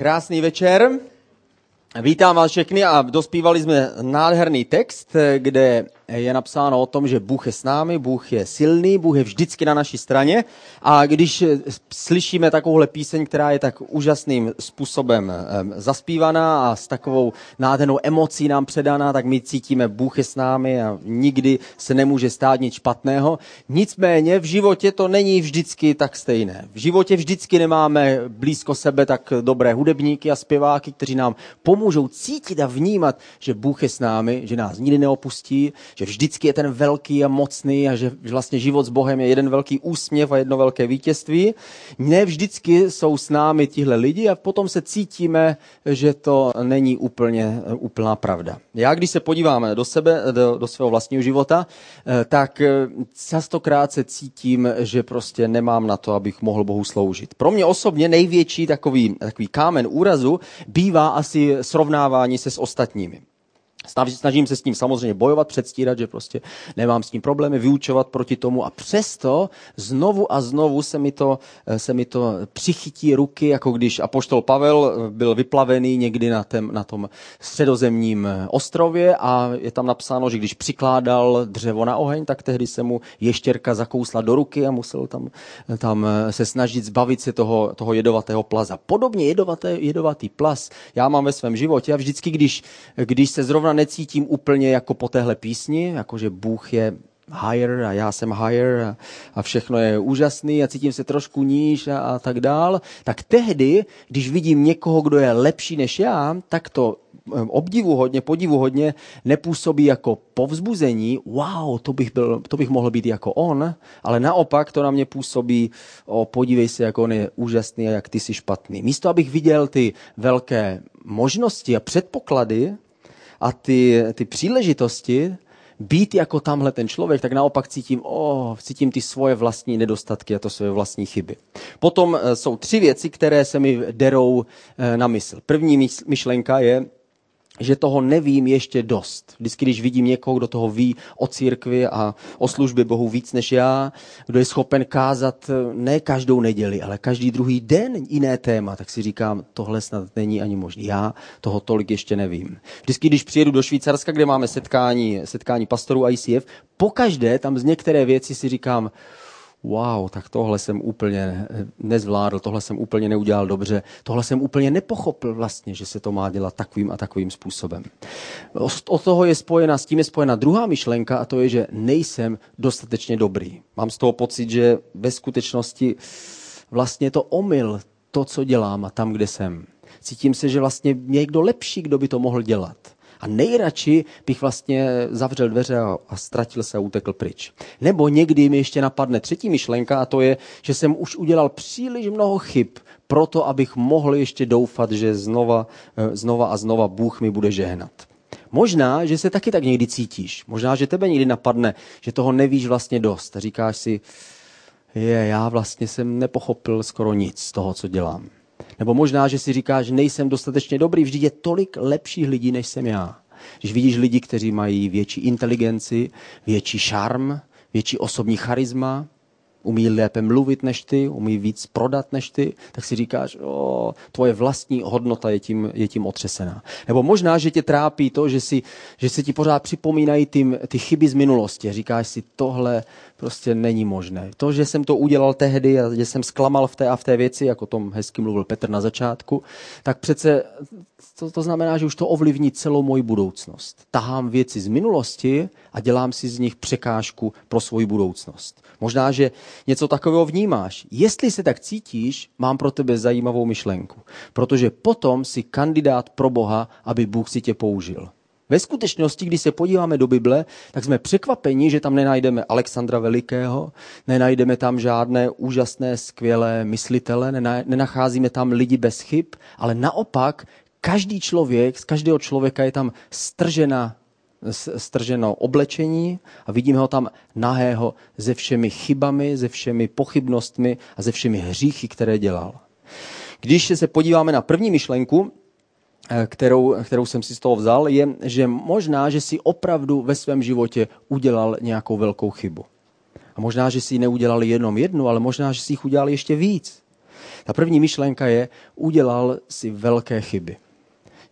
Krásný večer. Vítám vás všechny a dospívali jsme nádherný text, kde je napsáno o tom, že Bůh je s námi, Bůh je silný, Bůh je vždycky na naší straně. A když slyšíme takovouhle píseň, která je tak úžasným způsobem zaspívaná a s takovou nádhernou emocí nám předaná, tak my cítíme, Bůh je s námi a nikdy se nemůže stát nic špatného. Nicméně v životě to není vždycky tak stejné. V životě vždycky nemáme blízko sebe tak dobré hudebníky a zpěváky, kteří nám pomůžou cítit a vnímat, že Bůh je s námi, že nás nikdy neopustí, že vždycky je ten velký a mocný a že vlastně život s Bohem je jeden velký úsměv a jedno velké vítězství. Ne vždycky jsou s námi tihle lidi a potom se cítíme, že to není úplně úplná pravda. Já, když se podíváme do sebe, do, do svého vlastního života, eh, tak eh, častokrát se cítím, že prostě nemám na to, abych mohl Bohu sloužit. Pro mě osobně největší takový, takový kámen úrazu bývá asi srovnávání se s ostatními. Snažím se s tím samozřejmě bojovat, předstírat, že prostě nemám s tím problémy, vyučovat proti tomu a přesto znovu a znovu se mi to, eh, se mi to přichytí ruky, jako když apoštol Pavel eh, byl vyplavený někdy na, tém, na tom středozemním eh, ostrově a je tam napsáno, že když přikládal dřevo na oheň, tak tehdy se mu ještěrka zakousla do ruky a musel tam, tam se snažit zbavit se toho, toho jedovatého plaza. Podobně jedovaté, jedovatý plaz já mám ve svém životě a vždycky, když, když se zrovna necítím úplně jako po téhle písni, jako že Bůh je higher a já jsem higher a, a všechno je úžasný a cítím se trošku níž a, a tak dál, tak tehdy, když vidím někoho, kdo je lepší než já, tak to obdivu hodně, podivu hodně nepůsobí jako povzbuzení, wow, to bych, byl, to bych mohl být jako on, ale naopak to na mě působí, o, podívej se, jak on je úžasný a jak ty jsi špatný. Místo, abych viděl ty velké možnosti a předpoklady, a ty, ty příležitosti být jako tamhle ten člověk, tak naopak cítím, oh, cítím ty svoje vlastní nedostatky a to svoje vlastní chyby. Potom eh, jsou tři věci, které se mi derou eh, na mysl. První myšlenka je, že toho nevím ještě dost. Vždycky, když vidím někoho, kdo toho ví o církvi a o službě Bohu víc než já, kdo je schopen kázat eh, ne každou neděli, ale každý druhý den jiné téma, tak si říkám, tohle snad není ani možné. Já toho tolik ještě nevím. Vždycky, když přijedu do Švýcarska, kde máme setkání, setkání pastorů ICF, pokaždé tam z některé věci si říkám, wow, tak tohle jsem úplně nezvládl, tohle jsem úplně neudělal dobře, tohle jsem úplně nepochopil vlastně, že se to má dělat takovým a takovým způsobem. Od toho je spojena, s tím je spojena druhá myšlenka a to je, že nejsem dostatečně dobrý. Mám z toho pocit, že ve skutečnosti vlastně to omyl, to, co dělám a tam, kde jsem. Cítím se, že vlastně někdo lepší, kdo by to mohl dělat. A nejradši bych vlastně zavřel dveře a, ztratil se a utekl pryč. Nebo někdy mi ještě napadne třetí myšlenka a to je, že jsem už udělal příliš mnoho chyb proto, abych mohl ještě doufat, že znova, eh, znova a znova Bůh mi bude žehnat. Možná, že se taky tak někdy cítíš. Možná, že tebe někdy napadne, že toho nevíš vlastně dost. Říkáš si, je, já vlastně jsem nepochopil skoro nic z toho, co dělám. Nebo možná, že si říkáš, že nejsem dostatečně dobrý, vždyť je tolik lepších lidí, než jsem já. Když vidíš lidi, kteří mají větší inteligenci, větší šarm, větší osobní charisma, umí lépe mluvit než ty, umí víc prodat než ty, tak si říkáš, o, tvoje vlastní hodnota je tím, je tím otřesená. Nebo možná, že tě trápí to, že, si, že se ti pořád připomínají ty, ty chyby z minulosti. Říkáš si, tohle prostě není možné. To, že jsem to udělal tehdy a že jsem zklamal v té a v té věci, jako tom hezky mluvil Petr na začátku, tak přece to, to znamená, že už to ovlivní celou moji budoucnost. Tahám věci z minulosti a dělám si z nich překážku pro svoji budoucnost. Možná, že něco takového vnímáš. Jestli se tak cítíš, mám pro tebe zajímavou myšlenku. Protože potom si kandidát pro Boha, aby Bůh si tě použil. Ve skutečnosti, když se podíváme do Bible, tak jsme překvapeni, že tam nenajdeme Alexandra Velikého, nenajdeme tam žádné úžasné, skvělé myslitele, nenacházíme tam lidi bez chyb, ale naopak každý člověk, z každého člověka je tam stržena strženo oblečení a vidíme ho tam nahého ze všemi chybami, ze všemi pochybnostmi a ze všemi hříchy, které dělal. Když se podíváme na první myšlenku, eh, kterou, kterou jsem si z toho vzal, je, že možná, že si opravdu ve svém životě udělal nějakou velkou chybu. A možná, že si ji neudělal jenom jednu, ale možná, že si jich udělal ještě víc. Ta první myšlenka je, udělal si velké chyby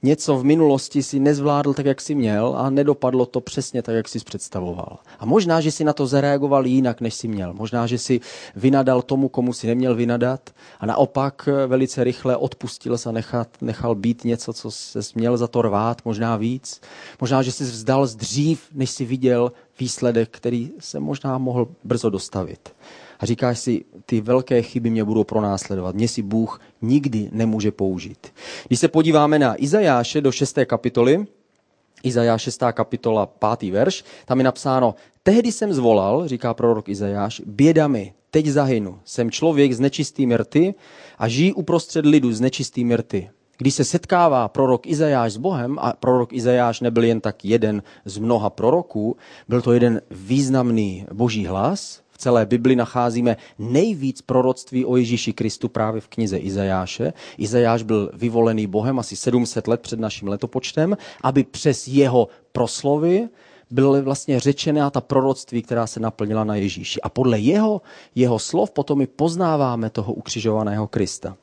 něco v minulosti si nezvládl tak, jak si měl a nedopadlo to přesně tak, jak si představoval. A možná, že si na to zareagoval jinak, než si měl. Možná, že si vynadal tomu, komu si neměl vynadat a naopak velice rychle odpustil se a nechat, nechal být něco, co se měl za to rvát, možná víc. Možná, že si vzdal z dřív, než si viděl výsledek, který se možná mohl brzo dostavit a říkáš si, ty velké chyby mě budou pronásledovat. Mě si Bůh nikdy nemůže použít. Když se podíváme na Izajáše do 6. kapitoly, Izajáš 6. kapitola 5. verš, tam je napsáno, tehdy jsem zvolal, říká prorok Izajáš, běda mi, teď zahynu. Jsem člověk z nečistý rty a žijí uprostřed lidu z nečistý rty. Když se setkává prorok Izajáš s Bohem, a prorok Izajáš nebyl jen tak jeden z mnoha proroků, byl to jeden významný boží hlas, celé Bibli nacházíme nejvíc proroctví o Ježíši Kristu právě v knize Izajáše. Izajáš byl vyvolený Bohem asi 700 let před naším letopočtem, aby přes jeho proslovy byly vlastně řečená ta proroctví, která se naplnila na Ježíši. A podle jeho, jeho slov potom my poznáváme toho ukřižovaného Krista.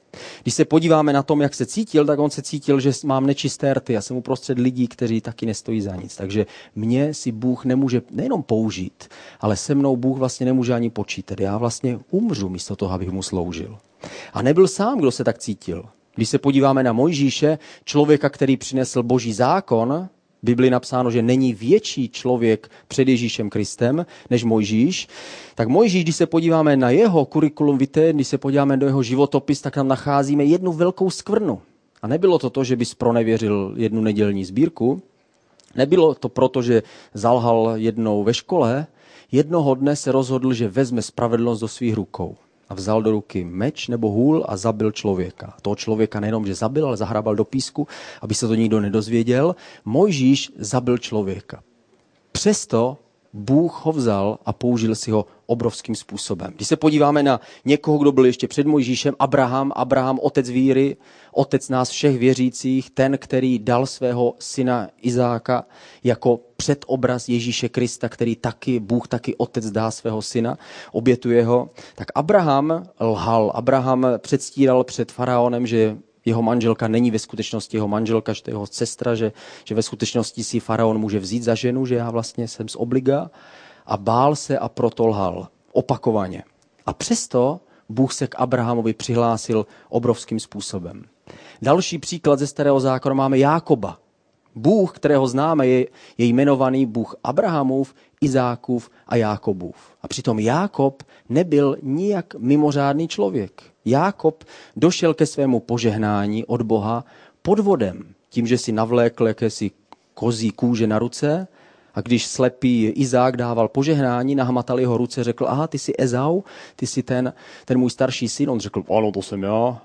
Když se podíváme na tom, jak se cítil, tak on se cítil, že mám nečisté rty. Já jsem uprostřed lidí, kteří taky nestojí za nic. Takže mě si Bůh nemůže nejenom použít, ale se mnou Bůh vlastně nemůže ani počítat. Já vlastně umřu místo toho, abych mu sloužil. A nebyl sám, kdo se tak cítil. Když se podíváme na Mojžíše, člověka, který přinesl boží zákon, Bibli napsáno, že není větší člověk před Ježíšem Kristem než Mojžíš, tak Mojžíš, když se podíváme na jeho kurikulum vitae, když se podíváme do jeho životopis, tak tam nacházíme jednu velkou skvrnu. A nebylo to to, že by pronevěřil jednu nedělní sbírku, nebylo to proto, že zalhal jednou ve škole, jednoho dne se rozhodl, že vezme spravedlnost do svých rukou a vzal do ruky meč nebo hůl a zabil člověka. Toho člověka nejenom, že zabil, ale zahrabal do písku, aby se to nikdo nedozvěděl. Mojžíš zabil člověka. Přesto Bůh ho vzal a použil si ho obrovským způsobem. Když se podíváme na někoho, kdo byl ještě před Mojžíšem, Abraham, Abraham, otec víry, otec nás všech věřících, ten, který dal svého syna Izáka jako předobraz Ježíše Krista, který taky, Bůh taky otec dá svého syna, obětuje ho, tak Abraham lhal. Abraham předstíral před faraonem, že jeho manželka není ve skutečnosti jeho manželka, že to je jeho sestra, že, že ve skutečnosti si faraon může vzít za ženu, že já vlastně jsem z obliga a bál se a proto lhal opakovaně. A přesto Bůh se k Abrahamovi přihlásil obrovským způsobem. Další příklad ze starého zákona máme Jákoba. Bůh, kterého známe, je, je jmenovaný Bůh Abrahamův, Izákův a Jákobův. A přitom Jákob nebyl nijak mimořádný člověk. Jákob došel ke svému požehnání od Boha podvodem, tím, že si navlékl jakési kozí kůže na ruce a když slepý Izák dával požehnání, nahmatal jeho ruce, řekl, aha, ty jsi Ezau, ty jsi ten, ten můj starší syn. On řekl, ano, to jsem já.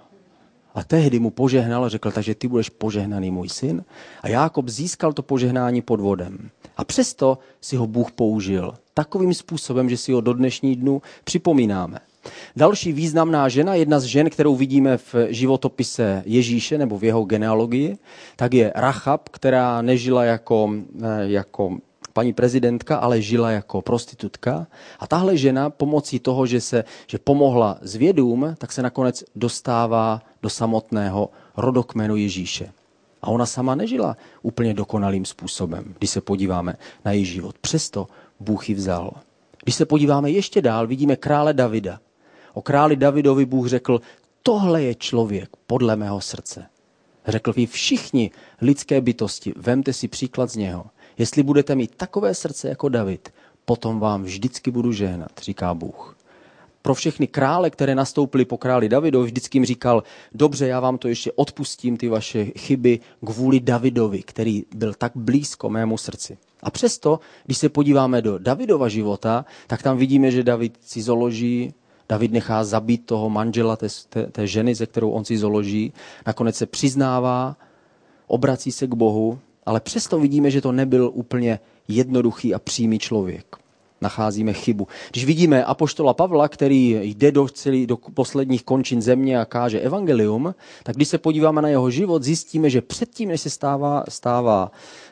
A tehdy mu požehnal a řekl, takže ty budeš požehnaný můj syn. A Jákob získal to požehnání pod vodem. A přesto si ho Bůh použil takovým způsobem, že si ho do dnešní dnu připomínáme. Další významná žena, jedna z žen, kterou vidíme v životopise Ježíše nebo v jeho genealogii, tak je Rachab, která nežila jako, eh, jako paní prezidentka, ale žila jako prostitutka. A tahle žena pomocí toho, že, se, že pomohla zvědům, tak se nakonec dostává do samotného rodokmenu Ježíše. A ona sama nežila úplně dokonalým způsobem, když se podíváme na její život. Přesto Bůh ji vzal. Když se podíváme ještě dál, vidíme krále Davida. O králi Davidovi Bůh řekl, tohle je člověk podle mého srdce. Řekl vy všichni lidské bytosti, vemte si příklad z něho. Jestli budete mít takové srdce jako David, potom vám vždycky budu žehnat, říká Bůh. Pro všechny krále, které nastoupily po králi Davidovi, vždycky jim říkal, dobře, já vám to ještě odpustím, ty vaše chyby, kvůli Davidovi, který byl tak blízko mému srdci. A přesto, když se podíváme do Davidova života, tak tam vidíme, že David si zoloží, David nechá zabít toho manžela té, té, té ženy, ze kterou on si zoloží. Nakonec se přiznává, obrací se k Bohu ale přesto vidíme, že to nebyl úplně jednoduchý a přímý člověk. Nacházíme chybu. Když vidíme apoštola Pavla, který jde do, celý, do posledních končin země a káže evangelium, tak když se podíváme na jeho život, zjistíme, že předtím, než se stává, stává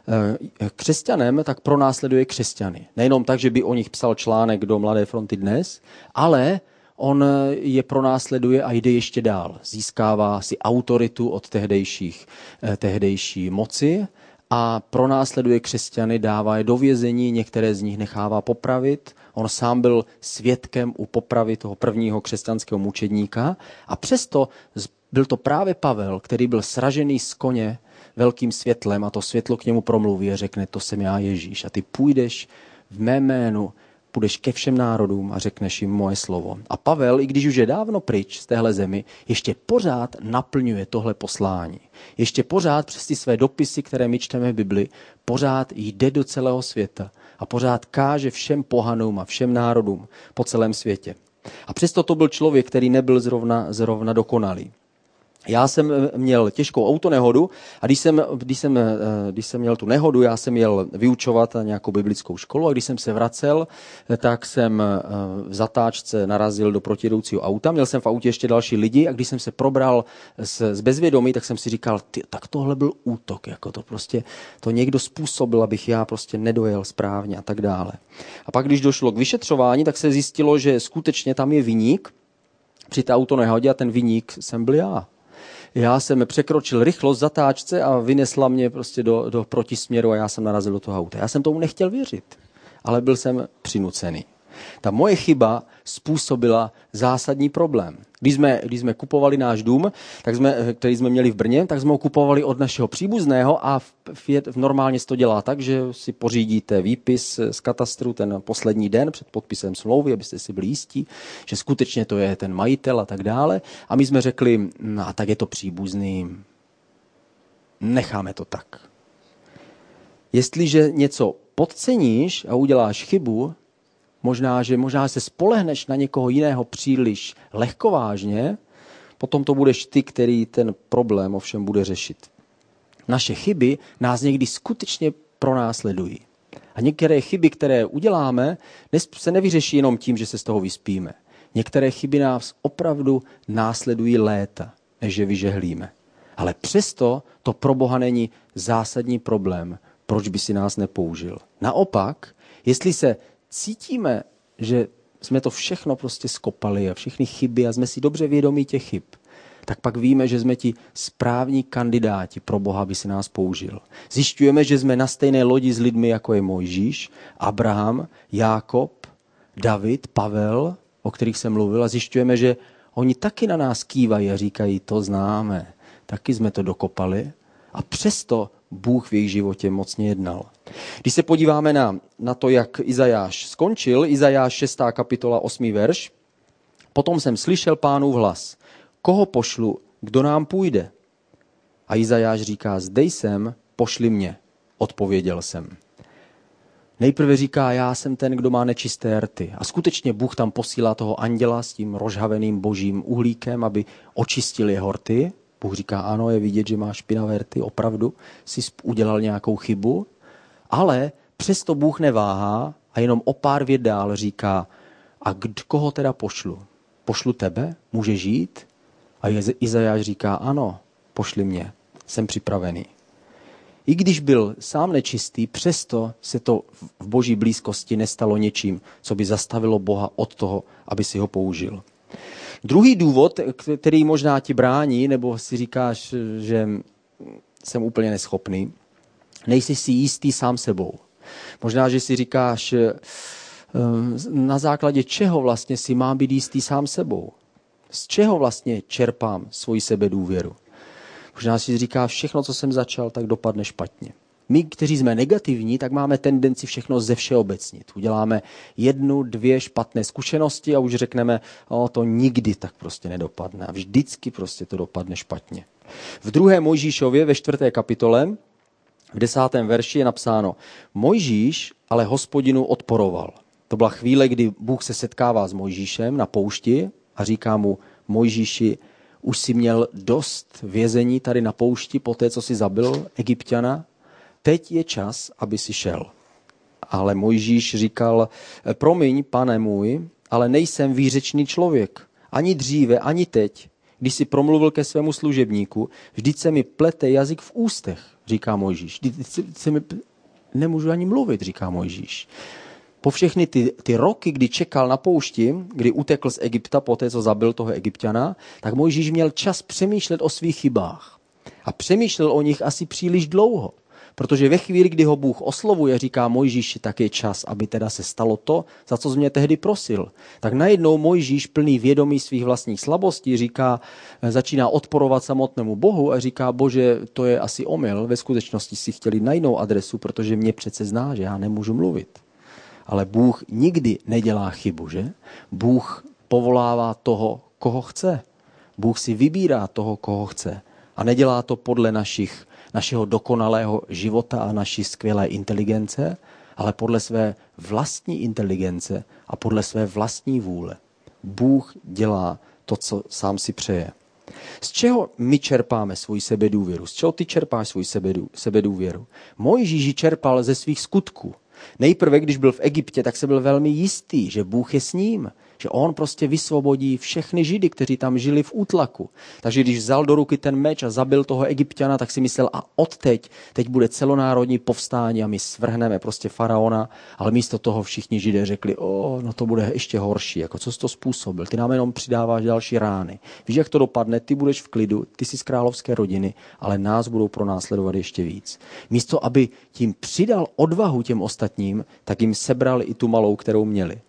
e, křesťanem, tak pronásleduje křesťany. Nejenom tak, že by o nich psal článek do Mladé fronty dnes, ale on je pronásleduje a jde ještě dál. Získává si autoritu od tehdejších, eh, tehdejší moci a pronásleduje křesťany, dává je do vězení, některé z nich nechává popravit. On sám byl svědkem u popravy toho prvního křesťanského mučedníka a přesto byl to právě Pavel, který byl sražený z koně velkým světlem a to světlo k němu promluví a řekne, to jsem já Ježíš a ty půjdeš v mé jménu půjdeš ke všem národům a řekneš jim moje slovo. A Pavel, i když už je dávno pryč z téhle zemi, ještě pořád naplňuje tohle poslání. Ještě pořád přes ty své dopisy, které my čteme v Bibli, pořád jde do celého světa a pořád káže všem pohanům a všem národům po celém světě. A přesto to byl člověk, který nebyl zrovna, zrovna dokonalý. Já jsem eh, měl těžkou autonehodu a když jsem, když, jsem, eh, když jsem měl tu nehodu, já jsem měl vyučovat nějakou biblickou školu a když jsem se vracel, eh, tak jsem v zatáčce narazil do protijedoucího auta. Měl jsem v autě ještě další lidi a když jsem se probral z, z bezvědomí, tak jsem si říkal, ty, tak tohle byl útok, jako to prostě, to někdo způsobil, abych já prostě nedojel správně a tak dále. A pak, když došlo k vyšetřování, tak se zjistilo, že skutečně tam je viník při té autonehodě a ten viník jsem byl já já jsem překročil rychlost zatáčce a vynesla mě prostě do, do protisměru a já jsem narazil do toho auta. Já jsem tomu nechtěl věřit, ale byl jsem přinucený. Ta moje chyba způsobila zásadní problém. Když jsme, když jsme kupovali náš dům, tak jsme, který jsme měli v Brně, tak jsme ho kupovali od našeho příbuzného a v, v, normálně se to dělá tak, že si pořídíte výpis z katastru ten poslední den před podpisem smlouvy, abyste si byli jistí, že skutečně to je ten majitel a tak dále. A my jsme řekli, no a tak je to příbuzný, necháme to tak. Jestliže něco podceníš a uděláš chybu, možná, že možná se spolehneš na někoho jiného příliš lehkovážně, potom to budeš ty, který ten problém ovšem bude řešit. Naše chyby nás někdy skutečně pronásledují. A některé chyby, které uděláme, se nevyřeší jenom tím, že se z toho vyspíme. Některé chyby nás opravdu následují léta, než je vyžehlíme. Ale přesto to pro Boha není zásadní problém, proč by si nás nepoužil. Naopak, jestli se cítíme, že jsme to všechno prostě skopali a všechny chyby a jsme si dobře vědomí těch chyb, tak pak víme, že jsme ti správní kandidáti pro Boha, aby si nás použil. Zjišťujeme, že jsme na stejné lodi s lidmi, jako je Mojžíš, Abraham, Jákob, David, Pavel, o kterých jsem mluvil, a zjišťujeme, že oni taky na nás kývají a říkají, to známe, taky jsme to dokopali. A přesto Bůh v jejich životě mocně jednal. Když se podíváme na, na to, jak Izajáš skončil, Izajáš 6. kapitola 8. verš, potom jsem slyšel pánův hlas, koho pošlu, kdo nám půjde? A Izajáš říká, zde jsem, pošli mě, odpověděl jsem. Nejprve říká, já jsem ten, kdo má nečisté rty. A skutečně Bůh tam posílá toho anděla s tím rozhaveným božím uhlíkem, aby očistil jeho rty. Bůh říká, ano, je vidět, že máš špinavé rty, opravdu jsi udělal nějakou chybu, ale přesto Bůh neváhá a jenom o pár věd dál říká, a koho teda pošlu? Pošlu tebe? Může žít? A Izajáš říká, ano, pošli mě, jsem připravený. I když byl sám nečistý, přesto se to v boží blízkosti nestalo něčím, co by zastavilo Boha od toho, aby si ho použil. Druhý důvod, který možná ti brání, nebo si říkáš, že jsem úplně neschopný, nejsi si jistý sám sebou. Možná, že si říkáš, eh, na základě čeho vlastně si mám být jistý sám sebou. Z čeho vlastně čerpám svoji sebedůvěru. Možná si říkáš, všechno, co jsem začal, tak dopadne špatně my, kteří jsme negativní, tak máme tendenci všechno ze všeobecnit. Uděláme jednu, dvě špatné zkušenosti a už řekneme, o, to nikdy tak prostě nedopadne. A vždycky prostě to dopadne špatně. V druhé Mojžíšově ve čtvrté kapitole v desátém verši je napsáno, Mojžíš ale hospodinu odporoval. To byla chvíle, kdy Bůh se setkává s Mojžíšem na poušti a říká mu, Mojžíši, už si měl dost vězení tady na poušti po té, co si zabil egyptiana teď je čas, aby si šel. Ale Mojžíš říkal, promiň, pane můj, ale nejsem výřečný člověk. Ani dříve, ani teď. Když si promluvil ke svému služebníku, vždyť se mi plete jazyk v ústech, říká Mojžíš. Se mi nemůžu ani mluvit, říká Mojžíš. po všechny ty, ty roky, kdy čekal na poušti, kdy utekl z Egypta po té, co zabil toho egyptiana, tak Mojžíš měl čas přemýšlet o svých chybách. A přemýšlel o nich asi příliš dlouho. Protože ve chvíli, kdy ho Bůh oslovuje, říká Mojžíši, tak je čas, aby teda se stalo to, za co jsi mě tehdy prosil. Tak najednou Mojžíš plný vědomí svých vlastních slabostí říká, začíná odporovat samotnému Bohu a říká, bože, to je asi omyl, ve skutečnosti si chtěli na jinou adresu, protože mě přece zná, že já nemůžu mluvit. Ale Bůh nikdy nedělá chybu, že? Bůh povolává toho, koho chce. Bůh si vybírá toho, koho chce. A nedělá to podle našich našeho dokonalého života a naší skvělé inteligence, ale podle své vlastní inteligence a podle své vlastní vůle. Bůh dělá to, co sám si přeje. Z čeho my čerpáme svůj sebedůvěru? Z čeho ty čerpáš svůj sebedůvěru? Mojžíš čerpal ze svých skutků. Nejprve, když byl v Egyptě, tak se byl velmi jistý, že Bůh je s ním že on prostě vysvobodí všechny židy, kteří tam žili v útlaku. Takže když vzal do ruky ten meč a zabil toho egyptiana, tak si myslel, a odteď, teď bude celonárodní povstání a my svrhneme prostě faraona, ale místo toho všichni židé řekli, o, no to bude ještě horší, jako co jsi to způsobil, ty nám jenom přidáváš další rány. Víš, jak to dopadne, ty budeš v klidu, ty jsi z královské rodiny, ale nás budou pronásledovat ještě víc. Místo, aby tím přidal odvahu těm ostatním, tak jim sebral i tu malou, kterou měli.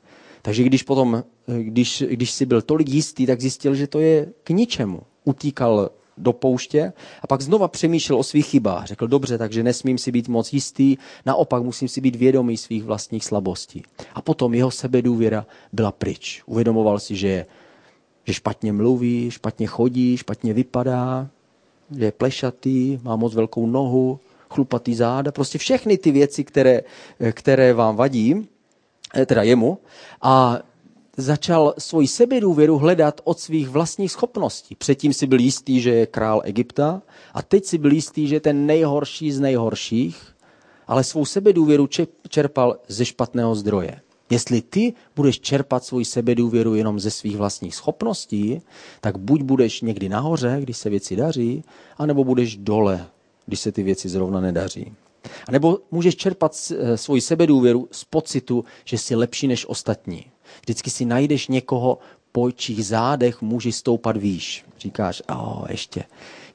Takže když potom, když, když si byl tolik jistý, tak zjistil, že to je k ničemu. Utíkal do pouště a pak znova přemýšlel o svých chybách. Řekl, dobře, takže nesmím si být moc jistý, naopak musím si být vědomý svých vlastních slabostí. A potom jeho sebedůvěra byla pryč. Uvědomoval si, že, že špatně mluví, špatně chodí, špatně vypadá, že je plešatý, má moc velkou nohu, chlupatý záda, prostě všechny ty věci, které, které vám vadí, Eh, teda jemu, a začal svoji sebedůvěru hledat od svých vlastních schopností. Předtím si byl jistý, že je král Egypta a teď si byl jistý, že je ten nejhorší z nejhorších, ale svou sebedůvěru čerpal ze špatného zdroje. Jestli ty budeš čerpat svou sebedůvěru jenom ze svých vlastních schopností, tak buď budeš někdy nahoře, když se věci daří, anebo budeš dole, když se ty věci zrovna nedaří. A nebo můžeš čerpat eh, svoji sebedůvěru z pocitu, že jsi lepší než ostatní. Vždycky si najdeš někoho, po čích zádech můžeš stoupat výš. Říkáš, oh, ještě,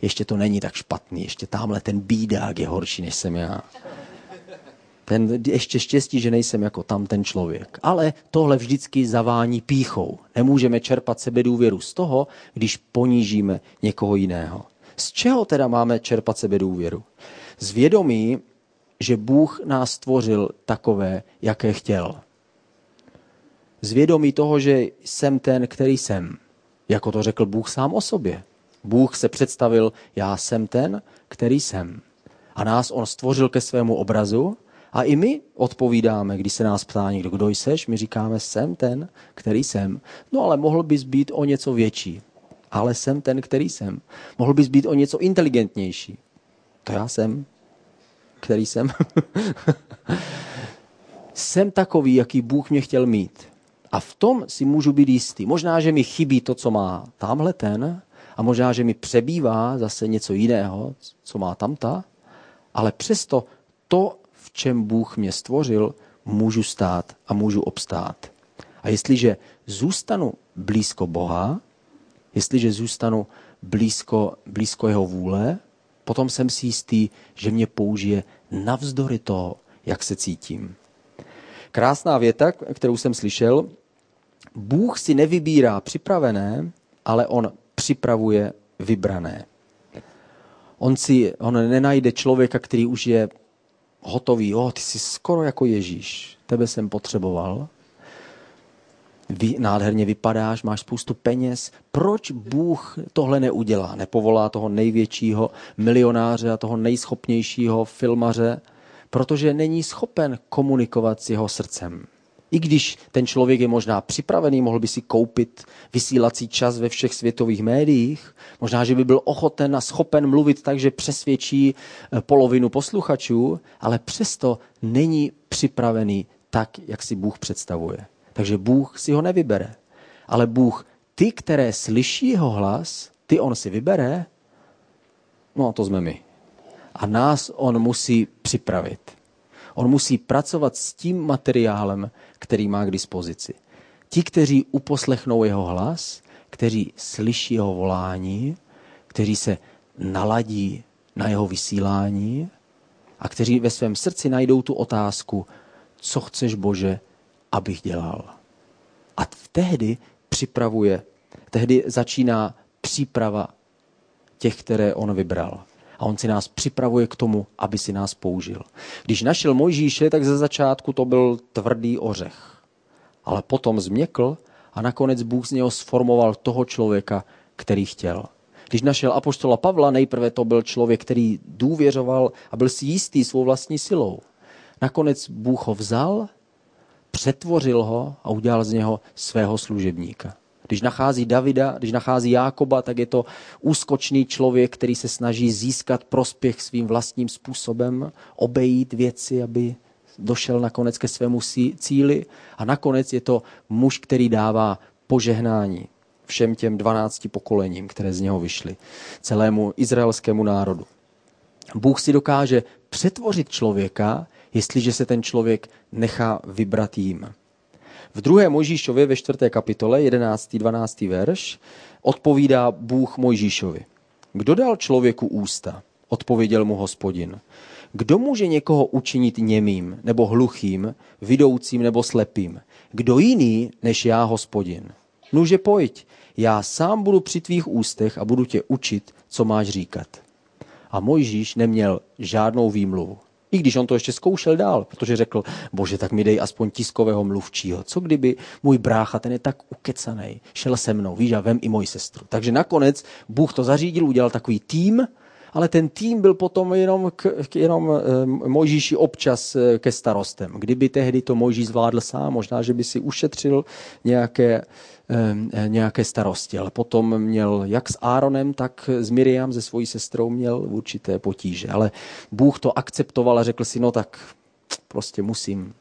ještě to není tak špatný, ještě tamhle ten bídák je horší, než jsem já. Ten ještě štěstí, že nejsem jako tam ten člověk. Ale tohle vždycky zavání píchou. Nemůžeme čerpat sebedůvěru z toho, když ponížíme někoho jiného. Z čeho teda máme čerpat sebedůvěru? Z vědomí, že Bůh nás stvořil takové, jaké chtěl. Zvědomí toho, že jsem ten, který jsem. Jako to řekl Bůh sám o sobě. Bůh se představil, já jsem ten, který jsem. A nás on stvořil ke svému obrazu a i my odpovídáme, když se nás ptá někdo, kdo jseš, my říkáme, jsem ten, který jsem. No ale mohl bys být o něco větší. Ale jsem ten, který jsem. Mohl bys být o něco inteligentnější. To já jsem který jsem. jsem takový, jaký Bůh mě chtěl mít. A v tom si můžu být jistý. Možná, že mi chybí to, co má tamhle ten, a možná, že mi přebývá zase něco jiného, co má tamta, ale přesto to, v čem Bůh mě stvořil, můžu stát a můžu obstát. A jestliže zůstanu blízko Boha, jestliže zůstanu blízko, blízko jeho vůle, potom jsem si jistý, že mě použije navzdory toho, jak se cítím. Krásná věta, kterou jsem slyšel. Bůh si nevybírá připravené, ale on připravuje vybrané. On si on nenajde člověka, který už je hotový. O, ty jsi skoro jako Ježíš. Tebe jsem potřeboval vy, nádherně vypadáš, máš spoustu peněz. Proč Bůh tohle neudělá? Nepovolá toho největšího milionáře a toho nejschopnějšího filmaře, protože není schopen komunikovat s jeho srdcem. I když ten člověk je možná připravený, mohl by si koupit vysílací čas ve všech světových médiích, možná, že by byl ochoten a schopen mluvit tak, že přesvědčí eh, polovinu posluchačů, ale přesto není připravený tak, jak si Bůh představuje. Takže Bůh si ho nevybere. Ale Bůh ty, které slyší jeho hlas, ty on si vybere, no to jsme my. A nás on musí připravit. On musí pracovat s tím materiálem, který má k dispozici. Ti, kteří uposlechnou jeho hlas, kteří slyší jeho volání, kteří se naladí na jeho vysílání a kteří ve svém srdci najdou tu otázku, co chceš Bože, abych dělal. A tehdy připravuje, tehdy začíná příprava těch, které on vybral. A on si nás připravuje k tomu, aby si nás použil. Když našel Mojžíše, tak ze začátku to byl tvrdý ořech. Ale potom změkl a nakonec Bůh z něho sformoval toho člověka, který chtěl. Když našel apoštola Pavla, nejprve to byl člověk, který důvěřoval a byl si jistý svou vlastní silou. Nakonec Bůh ho vzal, přetvořil ho a udělal z něho svého služebníka. Když nachází Davida, když nachází Jákoba, tak je to úskočný člověk, který se snaží získat prospěch svým vlastním způsobem, obejít věci, aby došel nakonec ke svému cíli. A nakonec je to muž, který dává požehnání všem těm dvanácti pokolením, které z něho vyšly, celému izraelskému národu. Bůh si dokáže přetvořit člověka, jestliže se ten člověk nechá vybrat jím. V druhé Mojžíšově ve čtvrté kapitole, 11. 12. verš, odpovídá Bůh Mojžíšovi. Kdo dal člověku ústa? Odpověděl mu hospodin. Kdo může někoho učinit němým nebo hluchým, vidoucím nebo slepým? Kdo jiný než já, hospodin? Nuže pojď, já sám budu při tvých ústech a budu tě učit, co máš říkat. A Mojžíš neměl žádnou výmluvu. I když on to ještě zkoušel dál, protože řekl, bože, tak mi dej aspoň tiskového mluvčího. Co kdyby můj brácha, ten je tak ukecaný, šel se mnou, víš, a vem i moji sestru. Takže nakonec Bůh to zařídil, udělal takový tým, ale ten tým byl potom jenom, k, jenom e, Mojžíši občas e, ke starostem. Kdyby tehdy to Mojžíš zvládl sám, možná, že by si ušetřil nějaké Eh, nějaké starosti, ale potom měl jak s Áronem, tak s Miriam, se svojí sestrou, měl určité potíže. Ale Bůh to akceptoval a řekl si, no tak prostě musím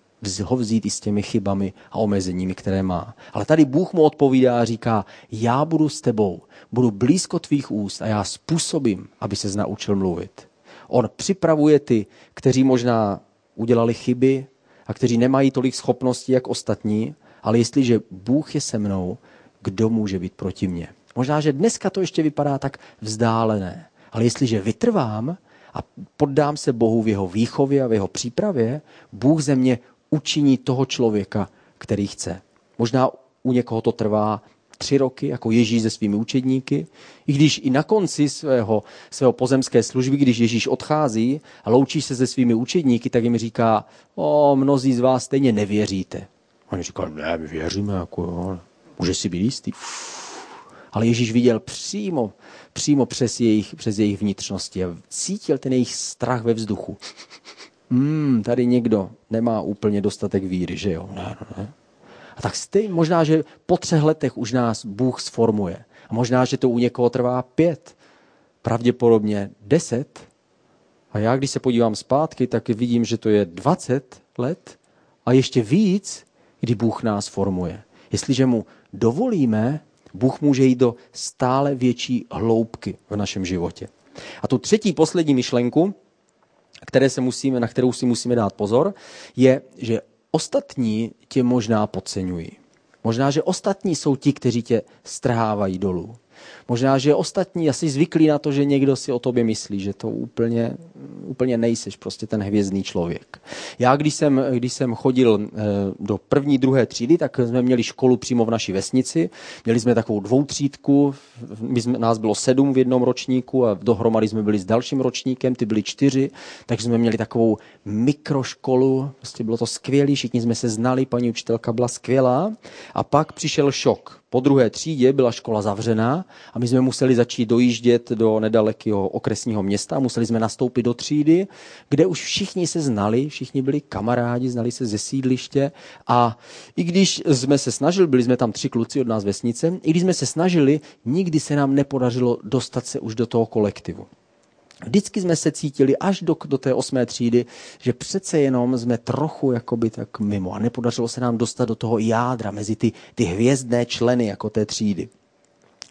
ho vzít i s těmi chybami a omezeními, které má. Ale tady Bůh mu odpovídá a říká, já budu s tebou, budu blízko tvých úst a já způsobím, aby se naučil mluvit. On připravuje ty, kteří možná udělali chyby a kteří nemají tolik schopností, jak ostatní, ale jestliže Bůh je se mnou, kdo může být proti mně? Možná, že dneska to ještě vypadá tak vzdálené, ale jestliže vytrvám a poddám se Bohu v jeho výchově a v jeho přípravě, Bůh ze mě učiní toho člověka, který chce. Možná u někoho to trvá tři roky, jako Ježíš se svými učedníky, i když i na konci svého, svého pozemské služby, když Ježíš odchází a loučí se se svými učedníky, tak jim říká, o, mnozí z vás stejně nevěříte. Oni říkali, ne, my věříme, jako jo, může si být jistý. Ale Ježíš viděl přímo, přímo přes jejich, přes jejich vnitřnosti a cítil ten jejich strach ve vzduchu. Hmm, tady někdo nemá úplně dostatek víry, že jo? Ne, ne. A tak stej, možná, že po třech letech už nás Bůh sformuje. A možná, že to u někoho trvá pět, pravděpodobně deset. A já, když se podívám zpátky, tak vidím, že to je dvacet let a ještě víc, kdy Bůh nás formuje. Jestliže mu dovolíme, Bůh může jít do stále větší hloubky v našem životě. A tu třetí, poslední myšlenku, které se musíme, na kterou si musíme dát pozor, je, že ostatní tě možná podceňují. Možná, že ostatní jsou ti, kteří tě strhávají dolů. Možná, že ostatní asi zvyklí na to, že někdo si o tobě myslí, že to úplně, úplně nejseš prostě ten hvězdný člověk. Já, když jsem, když jsem chodil eh, do první, druhé třídy, tak jsme měli školu přímo v naší vesnici. Měli jsme takovou dvoutřídku, my jsme, nás bylo sedm v jednom ročníku a dohromady jsme byli s dalším ročníkem, ty byli čtyři, takže jsme měli takovou mikroškolu, prostě bylo to skvělé, všichni jsme se znali, paní učitelka byla skvělá. A pak přišel šok po druhé třídě byla škola zavřená a my jsme museli začít dojíždět do nedalekého okresního města. Museli jsme nastoupit do třídy, kde už všichni se znali, všichni byli kamarádi, znali se ze sídliště a i když jsme se snažili, byli jsme tam tři kluci od nás vesnice, i když jsme se snažili, nikdy se nám nepodařilo dostat se už do toho kolektivu. Vždycky jsme se cítili až do, do té osmé třídy, že přece jenom jsme trochu jakoby tak mimo a nepodařilo se nám dostat do toho jádra mezi ty, ty hvězdné členy jako té třídy.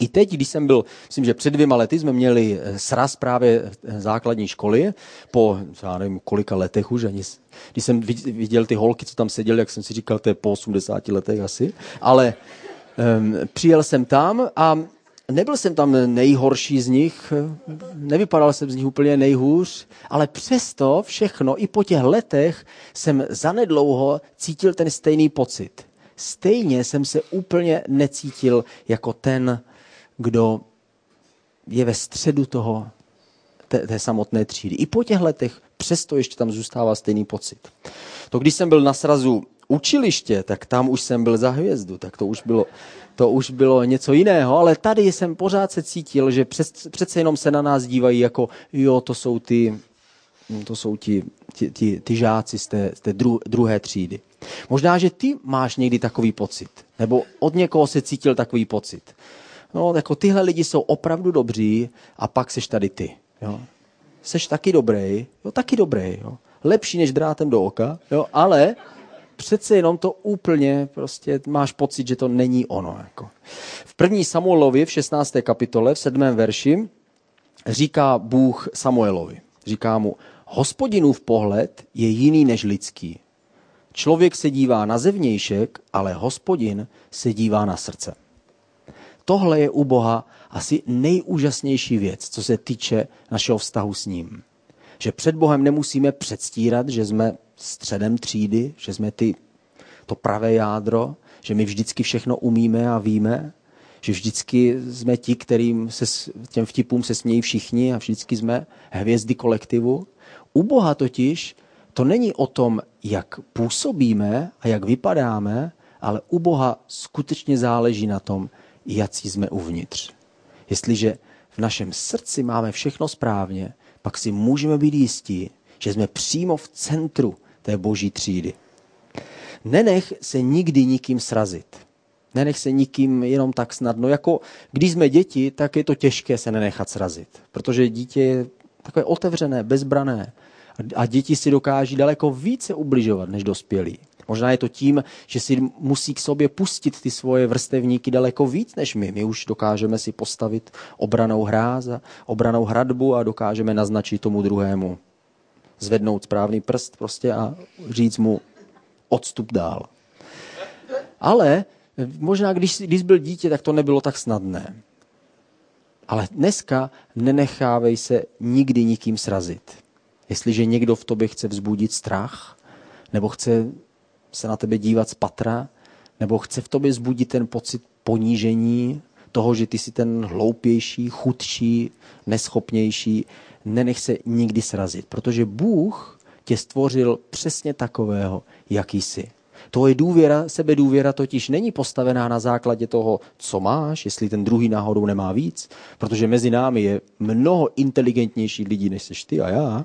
I teď, když jsem byl, myslím, že před dvěma lety jsme měli eh, sraz právě eh, základní školy, po, já nevím, kolika letech už, ani, když jsem viděl ty holky, co tam seděly, jak jsem si říkal, to je po 80 letech asi, ale um, přijel jsem tam a nebyl jsem tam nejhorší z nich, nevypadal jsem z nich úplně nejhůř, ale přesto všechno, i po těch letech jsem zanedlouho cítil ten stejný pocit. Stejně jsem se úplně necítil jako ten, kdo je ve středu toho, té, té samotné třídy. I po těch letech přesto ještě tam zůstává stejný pocit. To když jsem byl na srazu učiliště, tak tam už jsem byl za hvězdu, tak to už bylo, to už bylo něco jiného, ale tady jsem pořád se cítil, že přes, přece jenom se na nás dívají jako, jo, to jsou ty, to jsou ti, ti, ti, ti žáci z té, z té dru, druhé třídy. Možná, že ty máš někdy takový pocit, nebo od někoho se cítil takový pocit. No, jako tyhle lidi jsou opravdu dobří a pak seš tady ty. Jo. Seš taky dobrý, jo, taky dobrý, jo. Lepší než drátem do oka, jo, ale přece jenom to úplně prostě máš pocit, že to není ono. Jako. V první Samuelovi v 16. kapitole v 7. verši říká Bůh Samuelovi. Říká mu, hospodinův pohled je jiný než lidský. Člověk se dívá na zevnějšek, ale hospodin se dívá na srdce. Tohle je u Boha asi nejúžasnější věc, co se týče našeho vztahu s ním. Že před Bohem nemusíme předstírat, že jsme středem třídy, že jsme ty, to pravé jádro, že my vždycky všechno umíme a víme, že vždycky jsme ti, kterým se, těm vtipům se smějí všichni a vždycky jsme hvězdy kolektivu. U Boha totiž to není o tom, jak působíme a jak vypadáme, ale u Boha skutečně záleží na tom, jaký jsme uvnitř. Jestliže v našem srdci máme všechno správně, pak si můžeme být jistí, že jsme přímo v centru té boží třídy. Nenech se nikdy nikým srazit. Nenech se nikým jenom tak snadno. Jako když jsme děti, tak je to těžké se nenechat srazit. Protože dítě je takové otevřené, bezbrané. A děti si dokáží daleko více ubližovat než dospělí. Možná je to tím, že si musí k sobě pustit ty svoje vrstevníky daleko víc než my. My už dokážeme si postavit obranou hráz obranou hradbu a dokážeme naznačit tomu druhému. Zvednout správný prst prostě a říct mu odstup dál. Ale možná, když, když byl dítě, tak to nebylo tak snadné. Ale dneska nenechávej se nikdy nikým srazit. Jestliže někdo v tobě chce vzbudit strach, nebo chce se na tebe dívat z patra, nebo chce v tobě zbudit ten pocit ponížení, toho, že ty jsi ten hloupější, chudší, neschopnější, nenech se nikdy srazit, protože Bůh tě stvořil přesně takového, jaký jsi. Tvoje důvěra, sebedůvěra totiž není postavená na základě toho, co máš, jestli ten druhý náhodou nemá víc, protože mezi námi je mnoho inteligentnějších lidí, než jsi ty a já.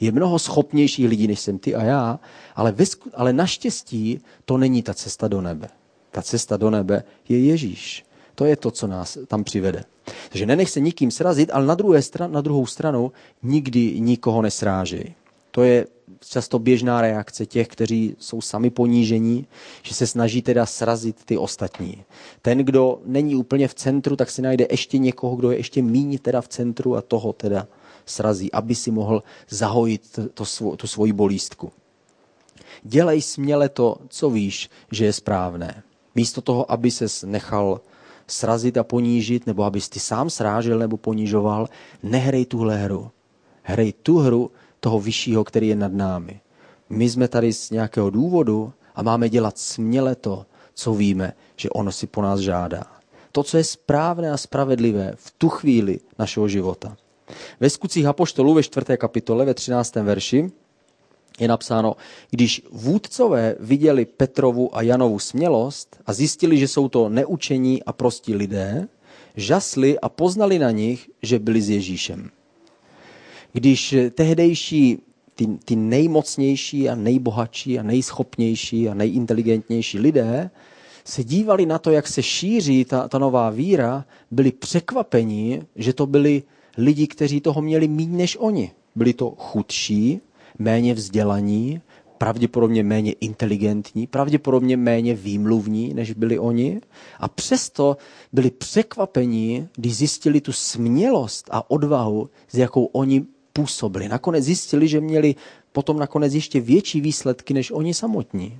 Je mnoho schopnějších lidí, než jsem ty a já, ale, vesku, ale naštěstí to není ta cesta do nebe. Ta cesta do nebe je Ježíš. To je to, co nás tam přivede. Takže nenech se nikým srazit, ale na, druhé stran, na druhou stranu nikdy nikoho nesrážej. To je často běžná reakce těch, kteří jsou sami ponížení, že se snaží teda srazit ty ostatní. Ten, kdo není úplně v centru, tak si najde ještě někoho, kdo je ještě míň teda v centru a toho teda srazí, aby si mohl zahojit to, svo, tu svoji bolístku. Dělej směle to, co víš, že je správné. Místo toho, aby ses nechal srazit a ponížit, nebo abys ty sám srážel nebo ponižoval, nehrej tuhle hru. Hrej tu hru toho vyššího, který je nad námi. My jsme tady z nějakého důvodu a máme dělat směle to, co víme, že ono si po nás žádá. To, co je správné a spravedlivé v tu chvíli našeho života. Ve skutcích Apoštolů ve 4. kapitole ve 13. verši je napsáno, když vůdcové viděli Petrovu a Janovu smělost a zjistili, že jsou to neučení a prostí lidé, žasli a poznali na nich, že byli s Ježíšem. Když tehdejší ty, ty nejmocnější a nejbohatší a nejschopnější a nejinteligentnější lidé se dívali na to, jak se šíří ta, ta nová víra, byli překvapeni, že to byli lidi, kteří toho měli méně než oni. Byli to chudší, méně vzdělaní, pravděpodobně méně inteligentní, pravděpodobně méně výmluvní, než byli oni. A přesto byli překvapení, když zjistili tu smělost a odvahu, s jakou oni působili. Nakonec zjistili, že měli potom nakonec ještě větší výsledky než oni samotní.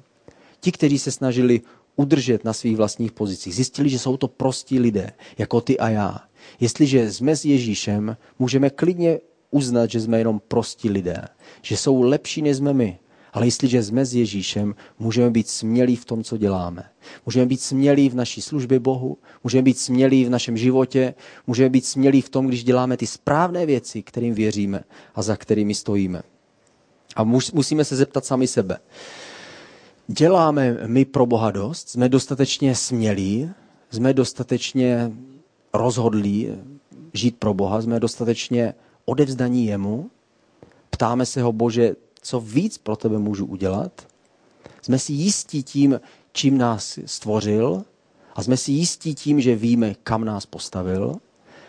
Ti, kteří se snažili udržet na svých vlastních pozicích, zjistili, že jsou to prostí lidé, jako ty a já. Jestliže jsme s Ježíšem, můžeme klidně uznat, že jsme jenom prostí lidé, že jsou lepší, než jsme my. Ale jestliže jsme s Ježíšem, můžeme být smělí v tom, co děláme. Můžeme být smělí v naší službě Bohu, můžeme být smělí v našem životě, můžeme být smělí v tom, když děláme ty správné věci, kterým věříme a za kterými stojíme. A musíme se zeptat sami sebe. Děláme my pro Boha dost? Jsme dostatečně smělí? Jsme dostatečně rozhodlí žít pro Boha? Jsme dostatečně odevzdaní jemu? Ptáme se ho, Bože, co víc pro tebe můžu udělat? Jsme si jistí tím, čím nás stvořil a jsme si jistí tím, že víme, kam nás postavil?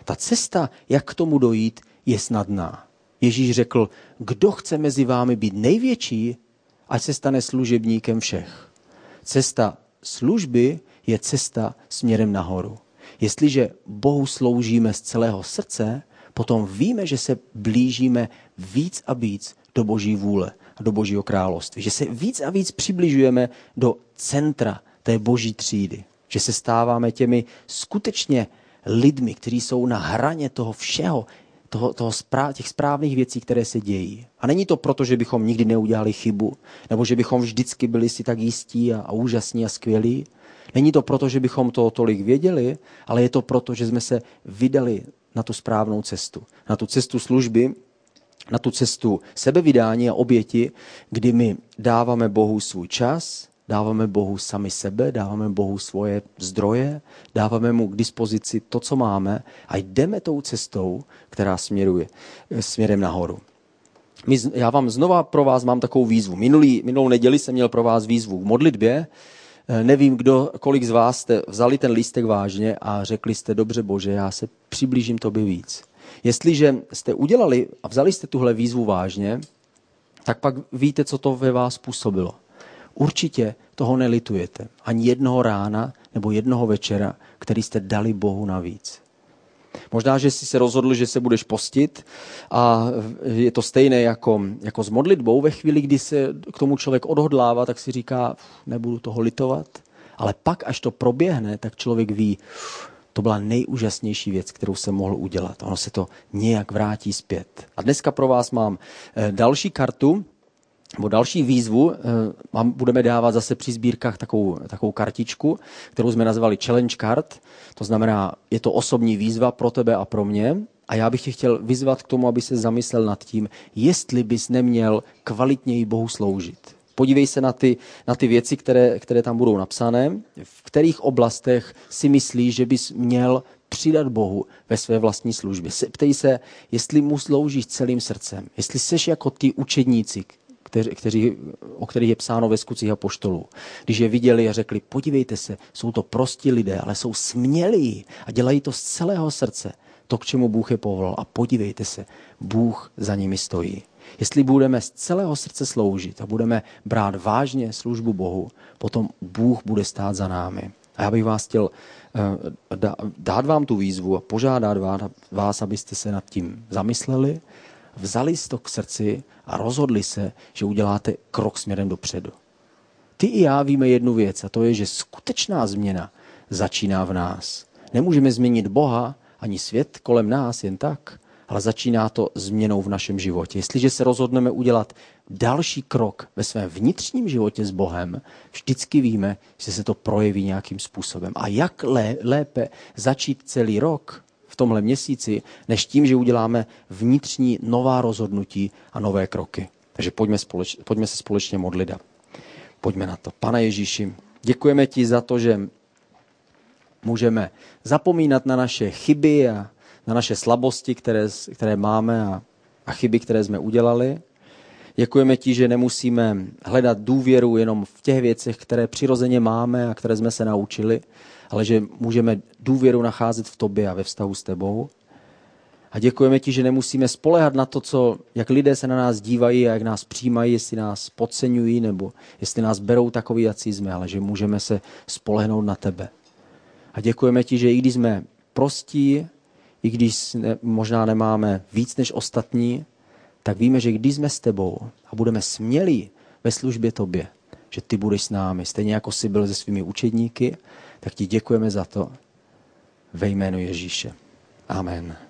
Ta cesta, jak k tomu dojít, je snadná. Ježíš řekl, kdo chce mezi vámi být největší, ať se stane služebníkem všech. Cesta služby je cesta směrem nahoru. Jestliže Bohu sloužíme z celého srdce, potom víme, že se blížíme víc a víc do Boží vůle a do Božího království. Že se víc a víc přibližujeme do centra té Boží třídy. Že se stáváme těmi skutečně lidmi, kteří jsou na hraně toho všeho, toho, toho správ, těch správných věcí, které se dějí. A není to proto, že bychom nikdy neudělali chybu, nebo že bychom vždycky byli si tak jistí a, a úžasní a skvělí. Není to proto, že bychom to tolik věděli, ale je to proto, že jsme se vydali na tu správnou cestu. Na tu cestu služby, na tu cestu sebevydání a oběti, kdy my dáváme Bohu svůj čas, dáváme Bohu sami sebe, dáváme Bohu svoje zdroje, dáváme mu k dispozici to, co máme a jdeme tou cestou, která směruje směrem nahoru. My, já vám znova pro vás mám takovou výzvu. Minulý, minulou neděli jsem měl pro vás výzvu k modlitbě. Eh, nevím, kdo, kolik z vás jste vzali ten lístek vážně a řekli jste, dobře Bože, já se přiblížím tobě víc. Jestliže jste udělali a vzali jste tuhle výzvu vážně, tak pak víte, co to ve vás působilo. Určitě toho nelitujete. Ani jednoho rána nebo jednoho večera, který jste dali Bohu navíc. Možná, že jsi se rozhodl, že se budeš postit a je to stejné jako, jako s modlitbou. Ve chvíli, kdy se k tomu člověk odhodlává, tak si říká, nebudu toho litovat. Ale pak, až to proběhne, tak člověk ví, to byla nejúžasnější věc, kterou jsem mohl udělat. Ono se to nějak vrátí zpět. A dneska pro vás mám eh, další kartu, nebo další výzvu eh, budeme dávat zase při sbírkách takovou, takovou kartičku, kterou jsme nazvali Challenge Card. To znamená, je to osobní výzva pro tebe a pro mě. A já bych tě chtěl vyzvat k tomu, aby se zamyslel nad tím, jestli bys neměl kvalitněji Bohu sloužit. Podívej se na ty, na ty věci, které, které tam budou napsané, v kterých oblastech si myslíš, že bys měl přidat Bohu ve své vlastní službě. Ptej se, jestli mu sloužíš celým srdcem, jestli seš jako ty učedníci, kteří, kteří, o kterých je psáno ve skutcích a poštolů. Když je viděli a řekli, podívejte se, jsou to prostí lidé, ale jsou smělí a dělají to z celého srdce, to, k čemu Bůh je povolal. A podívejte se, Bůh za nimi stojí. Jestli budeme z celého srdce sloužit a budeme brát vážně službu Bohu, potom Bůh bude stát za námi. A já bych vás chtěl eh, dát vám tu výzvu a požádat vás, abyste se nad tím zamysleli, vzali to k srdci a rozhodli se, že uděláte krok směrem dopředu. Ty i já víme jednu věc a to je, že skutečná změna začíná v nás. Nemůžeme změnit Boha ani svět kolem nás jen tak, ale začíná to změnou v našem životě. Jestliže se rozhodneme udělat další krok ve svém vnitřním životě s Bohem, vždycky víme, že se to projeví nějakým způsobem. A jak lé, lépe začít celý rok tomhle měsíci, než tím, že uděláme vnitřní nová rozhodnutí a nové kroky. Takže pojďme, společ, pojďme se společně modlit pojďme na to. Pane Ježíši, děkujeme ti za to, že můžeme zapomínat na naše chyby a na naše slabosti, které, které máme a, a chyby, které jsme udělali. Děkujeme ti, že nemusíme hledat důvěru jenom v těch věcech, které přirozeně máme a které jsme se naučili, ale že můžeme důvěru nacházet v tobě a ve vztahu s tebou. A děkujeme ti, že nemusíme spolehat na to, co, jak lidé se na nás dívají a jak nás přijímají, jestli nás podceňují nebo jestli nás berou takový, jak jsme, ale že můžeme se spolehnout na tebe. A děkujeme ti, že i když jsme prostí, i když ne, možná nemáme víc než ostatní, tak víme, že když jsme s tebou a budeme smělí ve službě tobě, že ty budeš s námi, stejně jako jsi byl se svými učedníky, tak ti děkujeme za to ve jménu Ježíše. Amen.